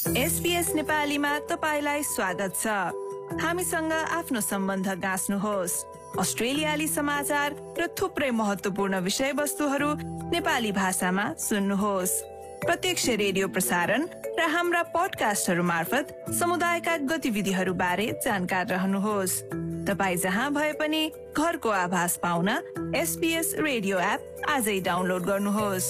SPS नेपालीमा तपाईँलाई स्वागत छ। हामीसँग आफ्नो सम्बन्ध गाँच्नुहोस्। अस्ट्रेलियाली समाचार र थुप्रै महत्वपूर्ण विषयवस्तुहरू नेपाली भाषामा सुन्नुहोस्। प्रत्यक्ष रेडियो प्रसारण र हाम्रा पडकास्टहरू मार्फत समुदायका गतिविधिहरू बारे जानकार रहनुहोस्। तपाईँ जहाँ भए पनि घरको आभास पाउन एसपीएस रेडियो एप आजै डाउनलोड गर्नुहोस्।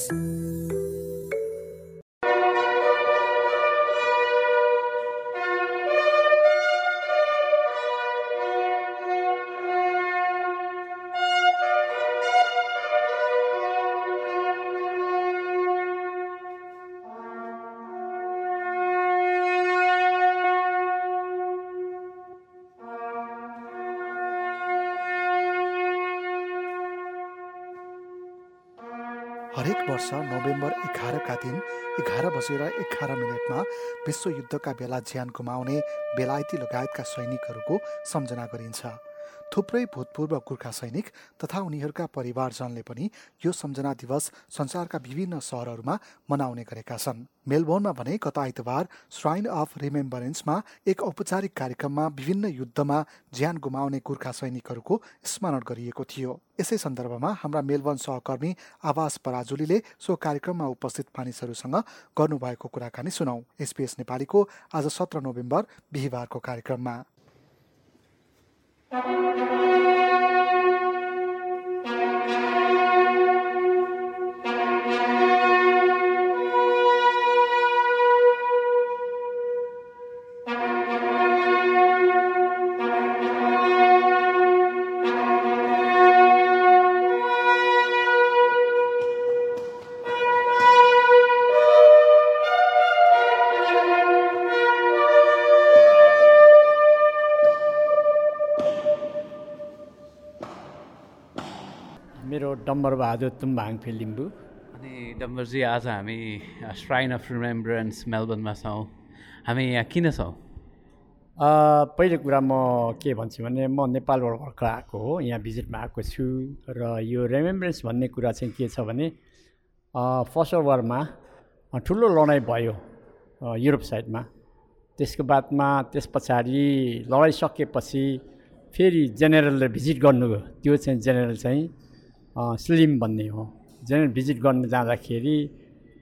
हरेक वर्ष नोभेम्बर एघारका दिन एघार बजेर एघार मिनटमा विश्वयुद्धका बेला ज्यान गुमाउने बेलायती लगायतका सैनिकहरूको सम्झना गरिन्छ। थुप्रै भूतपूर्व गोर्खा सैनिक तथा उनीहरूका परिवारजनले पनि यो सम्झना दिवस संसारका विभिन्न सहरहरूमा मनाउने गरेका छन्। मेलबोर्नमा भने गत आइतबार श्राइन अफ रिमेम्बरेन्समा एक औपचारिक कार्यक्रममा विभिन्न युद्धमा ज्यान गुमाउने गोर्खा सैनिकहरूको स्मरण गरिएको थियो। यसै सन्दर्भमा हाम्रा मेलबोर्न सहकर्मी आवास पराजुलीले सो कार्यक्रममा उपस्थित मानिसहरूसँग गर्नुभएको कुराकानी सुनौ। एसपिएस नेपालीको आज सत्र नोभेम्बर बिहिबारको कार्यक्रममा। Thank you. मेरो डम्बरबहादुर तुम्बाङ लिम्बू अनि डम्बरजी आज हामी श्राइन अफ रिमेम्बरेन्स मेलबर्नमा छौँ। हामी यहाँ किन छौँ? अ, पहिलो कुरा म के भन्छु भने म नेपालबाट भर्खर आएको हो यहाँ भिजिटमा आएको छु। र यो रेमेम्ब्रेन्स भन्ने कुरा चाहिँ के छ भने फर्स्ट वारमा अ, ठुलो लडाइँ भयो युरोप साइडमा। त्यसको बादमा त्यस पछाडि लडाइँ सकेपछि फेरि जेनेरलले भिजिट गर्नुभयो। त्यो चाहिँ जेनेरल चाहिँ स्लिम भन्ने हो। जेनेरल भिजिट गर्न जाँदाखेरि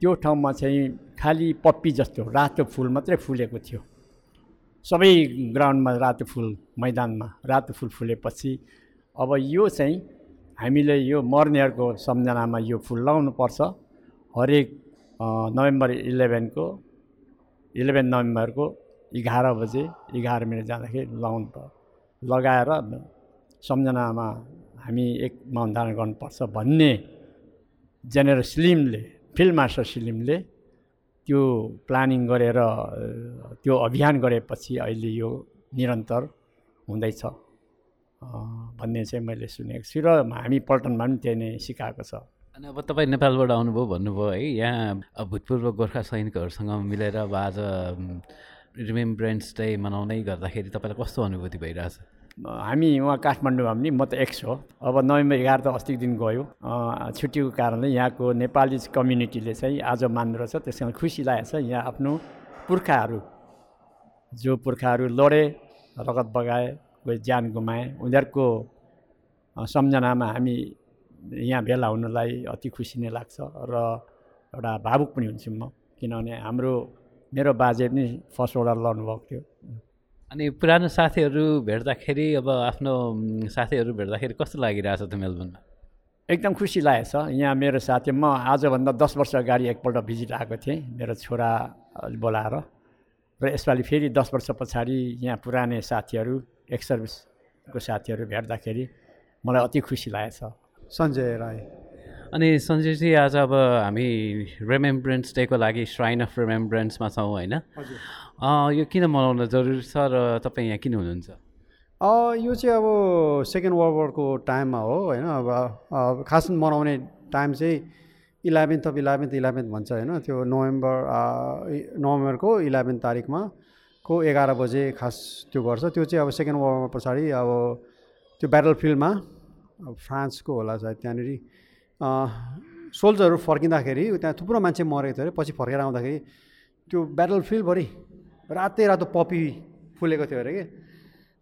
त्यो ठाउँमा चाहिँ खालि पप्पी जस्तो रातो फुल मात्रै फुलेको थियो। सबै ग्राउन्डमा रातो फुल मैदानमा रातो फुल फुलेपछि अब यो चाहिँ हामीले यो मर्नेहरूको सम्झनामा यो फुल लगाउनुपर्छ। हरेक नोभेम्बर इलेभेनको इलेभेन नोभेम्बरको एघार बजे एघार मिनट जाँदाखेरि लगाउनु लगाएर सम्झनामा हामी एक मौन धारण गर्नुपर्छ भन्ने जेनेरल स्लिमले फिल्ड मास्टर स्लिमले त्यो प्लानिङ गरेर त्यो अभियान गरेपछि अहिले यो निरन्तर हुँदैछ भन्ने चाहिँ मैले सुनेको छु र हामी पल्टनमा पनि त्यही नै सिकाएको छ। अनि अब तपाईँ नेपालबाट आउनुभयो भन्नुभयो है यहाँ भूतपूर्व गोर्खा सैनिकहरूसँग मिलेर अब आज रिमेम्बरेन्स डे मनाउँदै गर्दाखेरि तपाईँलाई कस्तो अनुभूति भइरहेछ? हामी उहाँ काठमाडौँमा पनि म त एक्स हो। अब नोभेम्बर एघार त अस्तिको दिन गयो छुट्टीको कारणले यहाँको नेपाली कम्युनिटीले चाहिँ आज मान्दो रहेछ त्यस कारण खुसी लागेको छ। यहाँ आफ्नो पुर्खाहरू जो पुर्खाहरू लडे रगत बगाए कोही ज्यान गुमाए उनीहरूको सम्झनामा हामी यहाँ भेला हुनुलाई अति खुसी नै लाग्छ र एउटा भावुक पनि हुन्छु म। किनभने हाम्रो मेरो बाजे पनि फर्स्ट ओडर लड्नुभएको थियो। अनि पुरानो साथीहरू भेट्दाखेरि अब आफ्नो साथीहरू भेट्दाखेरि कस्तो लागिरहेछ त मेलबर्नमा एकदम खुसी लागेको छ यहाँ मेरो साथी म आजभन्दा दस वर्ष अगाडि एकपल्ट भिजिट आएको थिएँ मेरो छोरा बोलाएर। र यसपालि फेरि दस वर्ष पछाडि यहाँ पुराने साथीहरू एक्स सर्भिसको साथीहरू भेट्दाखेरि मलाई अति खुसी लागेको छ सञ्जय राई। अनि सञ्जयजी आज अब हामी रिमेम्बरेन्स डेको लागि श्राइन अफ रिमेम्बरेन्समा छौँ होइन? यो किन मनाउन जरुरी छ र तपाईँ यहाँ किन हुनुहुन्छ? यो चाहिँ अब सेकेन्ड वर्ल्ड वारको टाइममा हो होइन? अब खास मनाउने टाइम चाहिँ इलेभेन्थ अफ इलेभेन्थ इलेभेन्थ भन्छ होइन? त्यो नोभेम्बर नोभेम्बरको इलेभेन्थ तारिकमा को एघार बजे खास त्यो गर्छ। त्यो चाहिँ अब सेकेन्ड वर्ल्ड वार पछाडि अब त्यो ब्याटल फिल्डमा अब फ्रान्सको होला सायद त्यहाँनिर। सोल्जरहरू फर्किँदाखेरि त्यहाँ थुप्रो मान्छे मरेको थियो अरे पछि फर्केर आउँदाखेरि त्यो ब्याटल फिल्डभरि रातै रातो पपी फुलेको थियो अरे कि।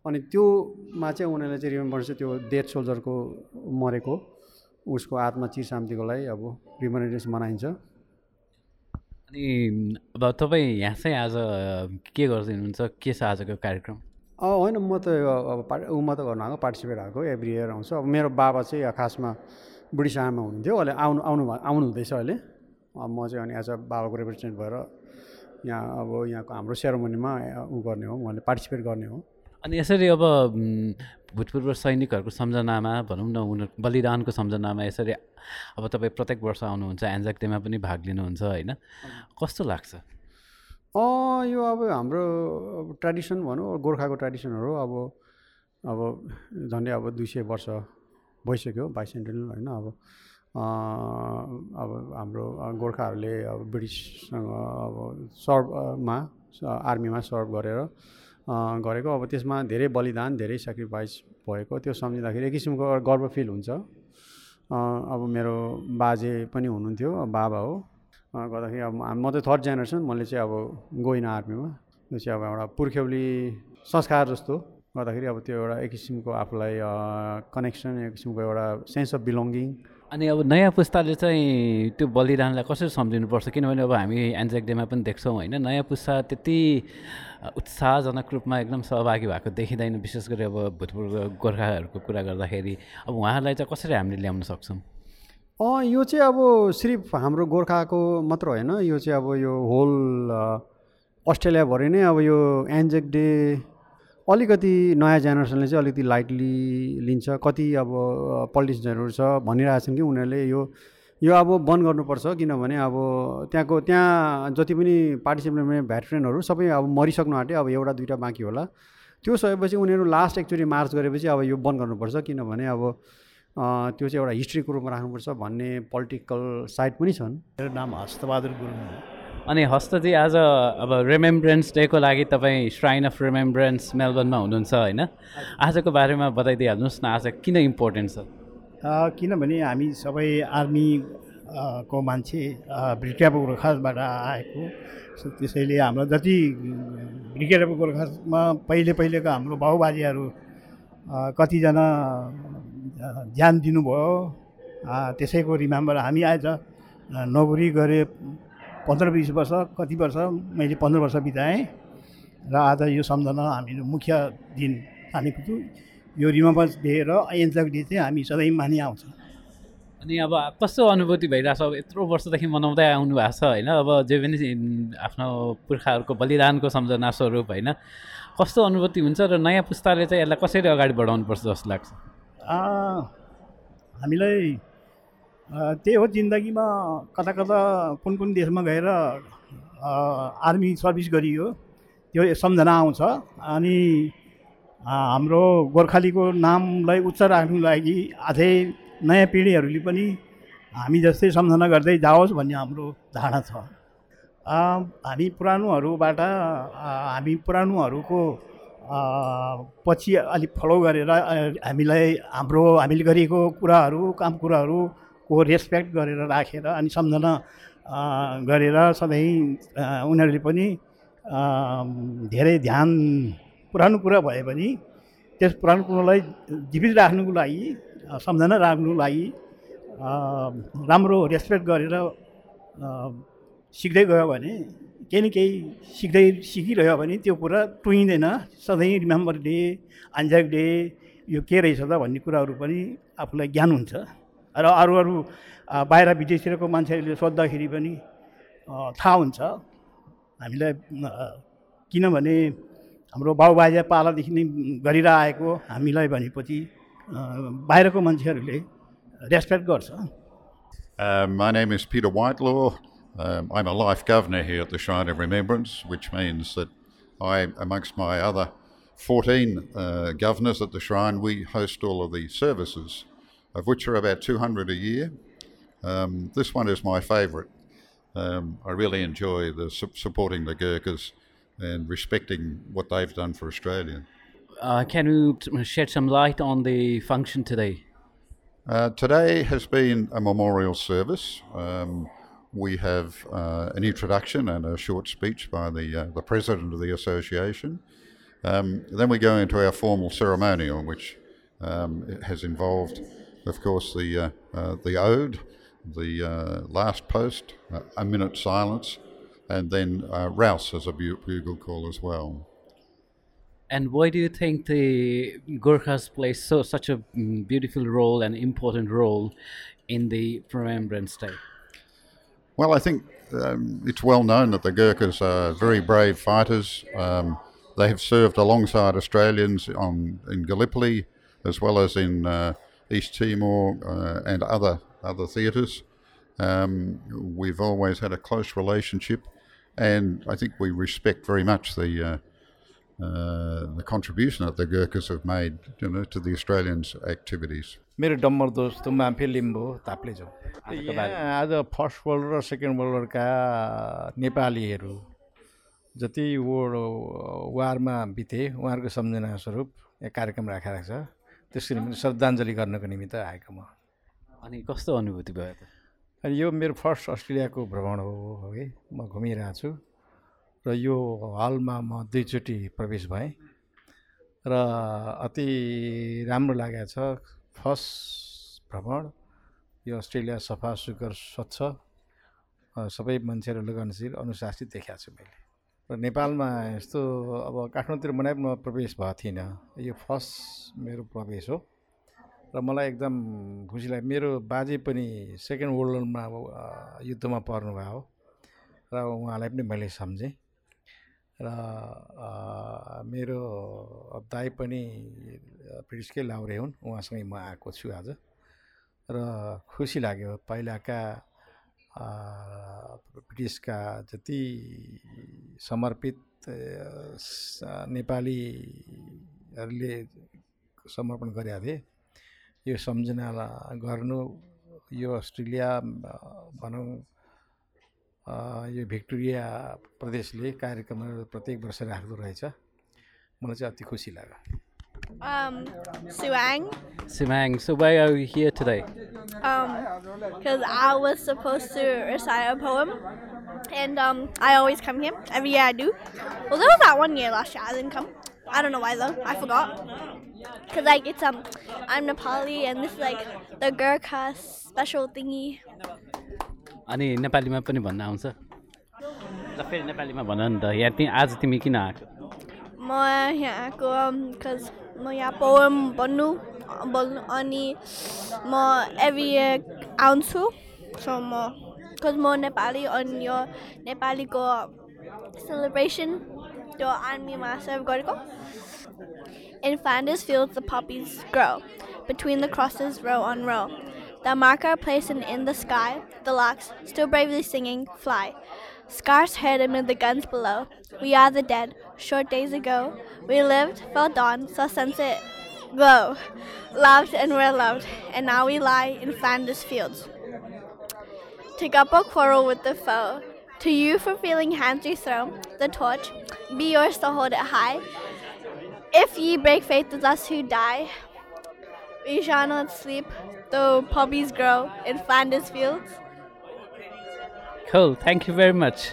अनि त्योमा चाहिँ उनीहरूले चाहिँ रिमेम्बर चाहिँ त्यो डेथ सोल्जरको मरेको उसको आत्मा चिर शान्तिको लागि अब रिमेम्बरेन्स मनाइन्छ। अनि अब तपाईँ यहाँ चाहिँ आज के गर्दै हुनुहुन्छ? के छ आजको कार्यक्रम? होइन म त अब पा ऊ म त गर्नु आएको पार्टिसिपेट आएको एभ्री इयर आउँछ। अब मेरो बाबा चाहिँ खासमा बुढी सामा हुनुहुन्थ्यो। अहिले आउनु आउनु आउनु हुँदैछ अहिले। म चाहिँ अनि एज अ बाबाको रिप्रेजेन्टेन्ट भएर यहाँ अब यहाँको हाम्रो सेरोमनीमा ऊ गर्ने हो मैले पार्टिसिपेट गर्ने हो। अनि यसरी अब भूतपूर्व सैनिकहरूको सम्झनामा भनौँ न उनीहरू बलिदानको सम्झनामा यसरी अब तपाईँ प्रत्येक वर्ष आउनुहुन्छ एन्जाक डेमा पनि भाग लिनुहुन्छ होइन? कस्तो लाग्छ? यो अब हाम्रो ट्रेडिसन भनौँ गोर्खाको ट्रेडिसनहरू अब अब झन्डै अब दुई सय वर्ष भइसक्यो बाइसेन्टेनल होइन। अब अब हाम्रो गोर्खाहरूले अब ब्रिटिससँग अब सर्भमा आर्मीमा सर्भ गरेर गरेको। अब त्यसमा धेरै बलिदान धेरै सेक्रिफाइस भएको। त्यो सम्झिँदाखेरि एक किसिमको गर्व फिल हुन्छ। अब मेरो बाजे पनि हुनुहुन्थ्यो बाबा हो। गर्दाखेरि अब म त थर्ड जेनेरेसन मैले चाहिँ अब गइनँ आर्मीमा। त्यो चाहिँ अब एउटा पुर्ख्यौली संस्कार जस्तो। गर्दाखेरि अब त्यो एउटा एक किसिमको आफूलाई कनेक्सन एक किसिमको एउटा सेन्स अफ बिलोङ्गिङ अनि अब नयाँ पुस्ताले चाहिँ त्यो बलिदानलाई कसरी सम्झिनुपर्छ? किनभने अब हामी एन्जेक डेमा पनि देख्छौँ होइन नयाँ पुस्ता त्यति उत्साहजनक रूपमा एकदम सहभागी भएको देखिँदैन। विशेष गरी अब भूतपूर्व गोर्खाहरूको कुरा गर्दाखेरि। अब उहाँहरूलाई चाहिँ कसरी हामीले ल्याउन सक्छौँ? अँ यो चाहिँ अब सिर्फ हाम्रो गोर्खाको मात्र होइन यो चाहिँ अब यो होल अस्ट्रेलियाभरि नै अब यो एन्जेक डे अलिकति नयाँ जेनेरेसनले चाहिँ अलिकति लाइटली लिन्छ। कति अब पोलिटिसियनहरू छ भनिरहेछन् कि उनीहरूले यो यो अब बन्द गर्नुपर्छ किनभने अब त्यहाँको त्यहाँ जति पनि पार्टिसिपेन्ट भेटरेनहरू सबै अब मरिसक्नु आँट्यो। अब एउटा दुइटा बाँकी होला। त्यो सकेपछि उनीहरू लास्ट एक्चुली मार्च गरेपछि अब यो बन्द गर्नुपर्छ किनभने अब त्यो चाहिँ एउटा हिस्ट्रीको रूपमा राख्नुपर्छ भन्ने पोलिटिकल साइड पनि छन्। मेरो नाम हस्तबहादुर गुरुङ अनि हस्तजी आज अब रिमेम्ब्रेन्स डेको लागि तपाईँ श्राइन अफ रिमेम्ब्रेन्स मेलबर्नमा हुनुहुन्छ होइन? आजको बारेमा बताइदिइहाल्नुहोस् न आज किन इम्पोर्टेन्ट छ? किनभने हामी सबै आर्मी को मान्छे ब्रिटिया गोर्खाबाट आएको। त्यसैले हाम्रो जति ब्रिगेड गोर्खामा पहिले पहिलेको हाम्रो बाबुबाजेहरू कतिजना ज्यान दिनुभयो। त्यसैको रिमेम्बर हामी आज नोकरी गरे पन्ध्र बिस वर्ष कति वर्ष मैले पन्ध्र वर्ष बिताएँ र आज यो सम्झना हामीहरू मुख्य दिन ठानेको छु। यो रिमेम्बर्स डे र एन्जक डे चाहिँ हामी सधैँ मानि आउँछ अनि अब कस्तो अनुभूति भइरहेछ? अब यत्रो वर्षदेखि मनाउँदै आउनु भएको छ होइन? अब जे पनि आफ्नो पुर्खाहरूको बलिदानको सम्झना स्वरूप होइन? कस्तो अनुभूति हुन्छ र नयाँ पुस्ताले चाहिँ यसलाई कसरी अगाडि बढाउनुपर्छ जस्तो लाग्छ? हामीलाई त्यही हो जिन्दगीमा कता कता कुन कुन देशमा गएर आर्मी सर्भिस गरियो त्यो सम्झना आउँछ। अनि हाम्रो गोर्खालीको नामलाई उच्च राख्नुको लागि अझै नयाँ पिँढीहरूले पनि हामी जस्तै सम्झना गर्दै जाओस् भन्ने हाम्रो धारणा छ। हामी पुरानोहरूबाट हामी पुरानोहरूको पछि अलिक फलो गरेर हामीलाई हाम्रो हामीले गरेको कुराहरू काम कुराहरू को रेस्पेक्ट गरेर राखेर अनि सम्झना गरेर सधैँ उनीहरूले पनि धेरै ध्यान पुरानो कुरा भए पनि त्यस पुरानो कुरोलाई जीवित राख्नुको लागि सम्झना राख्नुको लागि राम्रो रेस्पेक्ट गरेर सिक्दै गयो भने केही न केही सिक्दै सिकिरह्यो भने त्यो कुरा टुइँदैन। सधैँ रिमेम्बर डे अन्जाक डे यो के रहेछ त भन्ने कुराहरू पनि आफूलाई ज्ञान हुन्छ। र अरू अरू बाहिर विदेशतिरको मान्छेहरूले सोद्धाखेरि पनि थाहा हुन्छ हामीलाई किनभने हाम्रो बाबुबाजे पालादेखि नै गरिरहेको हामीलाई भनेपछि बाहिरको मान्छेहरूले रेस्पेक्ट गर्छ Uh, my name is Peter Whitelaw. Um, I'm a life governor here at the Shrine of Remembrance, which means that I, amongst my other 14 uh, governors at the shrine, we host all of the services of which are about 200 a year. Um, this one is my favourite. Um, I really enjoy the su- supporting the Gurkhas and respecting what they've done for Australia. Uh, can you shed some light on the function today? Uh, today has been a memorial service. Um, we have uh, an introduction and a short speech by the, uh, the president of the association. Um, then we go into our formal ceremonial, which um, has involved, of course, the, uh, uh the ode, the uh, last post, uh, a minute silence, and then Rouse as a bugle call as well. And why do you think the Gurkhas play so such a mm, beautiful role and important role in the Remembrance Day? Well, I think um, it's well known that the Gurkhas are very brave fighters. Um, they have served alongside Australians on in Gallipoli, as well as in uh, East Timor uh, and other other theatres. Um, we've always had a close relationship, and I think we respect very much the uh, uh, the contribution that the Gurkhas have made, you know, to the Australians' activities. मेरो डम्बर दोस्त माम्फे लिम्बू ताप्लेजो यहाँ आज first world र second world वरका नेपालीहरू जति world वारमा बिते उहाँहरूको सम्झना स्वरूप यहाँ कार्यक्रम राखेको छ त्यसको निम्ति श्रद्धाञ्जली गर्नको निमित्त आएको म। अनि कस्तो अनुभूति भयो त? अनि यो मेरो फर्स्ट अस्ट्रेलियाको भ्रमण हो है म घुमिरहेको छु। र यो हलमा म दुईचोटि प्रवेश भएँ। र अति राम्रो लागेको छ फर्स्ट भ्रमण यो अस्ट्रेलिया सफा सुग्घर स्वच्छ सबै मान्छेहरू लगनशील अनुशासित देखाएको छु मैले। र नेपालमा यस्तो अब काठमाडौँतिर बनाए म प्रवेश भएको थिइनँ। यो फर्स्ट मेरो प्रवेश हो। र मलाई एकदम खुसी लाग्यो मेरो बाजे पनि सेकेन्ड वर्ल्डमा अब युद्धमा पर्नुभयो र उहाँलाई पनि मैले सम्झेँ। र मेरो दाई पनि ब्रिटिसकै लाउरे हुन्। उहाँसँगै म आएको छु आज। र खुसी लाग्यो। पहिलाका ब्रिटिसका जति समर्पित नेपालीहरूले समर्पण गरेका थिए यो सम्झना गर्नु यो अस्ट्रेलिया भनौँ यो भिक्टोरिया प्रदेशले कार्यक्रमहरू प्रत्येक वर्ष राख्दो रहेछ मलाई चाहिँ अति खुसी लाग्यो Um, Suang. Suang. So why are you here today? Um, because I was supposed to recite a poem, and um, I always come here every year. I do. Well, there was that one year last year I didn't come. I don't know why though. I forgot. Cause like it's um, I'm Nepali, and this is like the Gurkha special thingy. अनि नेपालीमा पनि भन्न आउँछ ल फेरि नेपालीमा भन नि त यहाँ तिमी आज तिमी किन आएको म यहाँ आएको बिकज म यहाँ पोएम भन्नु बोल्नु अनि म एभ्री इयर आउँछु सो म बिकज म नेपाली अनि यो नेपालीको सेलिब्रेसन त्यो आर्मीमा सर्भ गरेको In Flanders fields the poppies grow, between the crosses row on row. The marker placed in the sky, the larks, still bravely singing, fly. Scarce heard amid the guns below. We are the dead, short days ago. We lived, felt dawn, saw sunset glow, loved and were loved, and now we lie in Flanders fields. Take up a quarrel with the foe. To you for feeling hands you throw, the torch, be yours to hold it high. If ye break faith with us who die, we shall not sleep, though poppies grow in Flanders fields. Cool, thank you very much.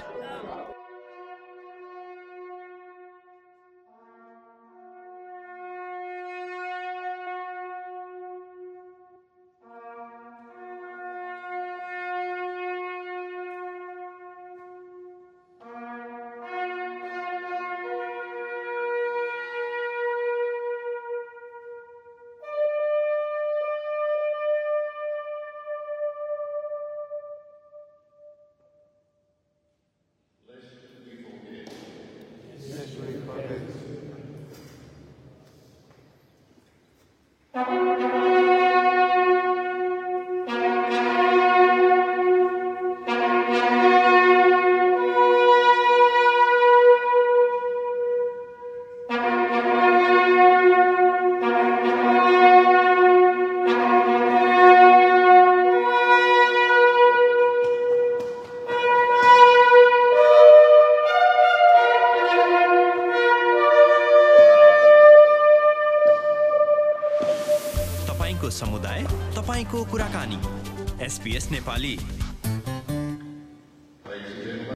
समुदाय तपाईँको कुराकानी SBS Nepali.